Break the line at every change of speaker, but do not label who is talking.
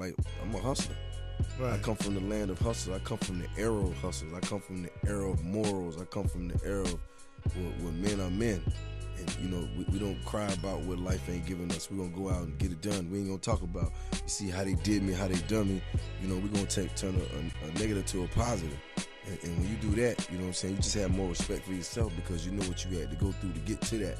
like I'm a hustler. I come from the land of hustle. I come from the era of hustles. I come from the era of morals. I come from the era of where, where men are men. And you know, we, we don't cry about what life ain't giving us. We're gonna go out and get it done. We ain't gonna talk about you see how they did me, how they done me. You know, we're gonna take turn a, a, a negative to a positive. And, and when you do that, you know what I'm saying, you just have more respect for yourself because you know what you had to go through to get to that.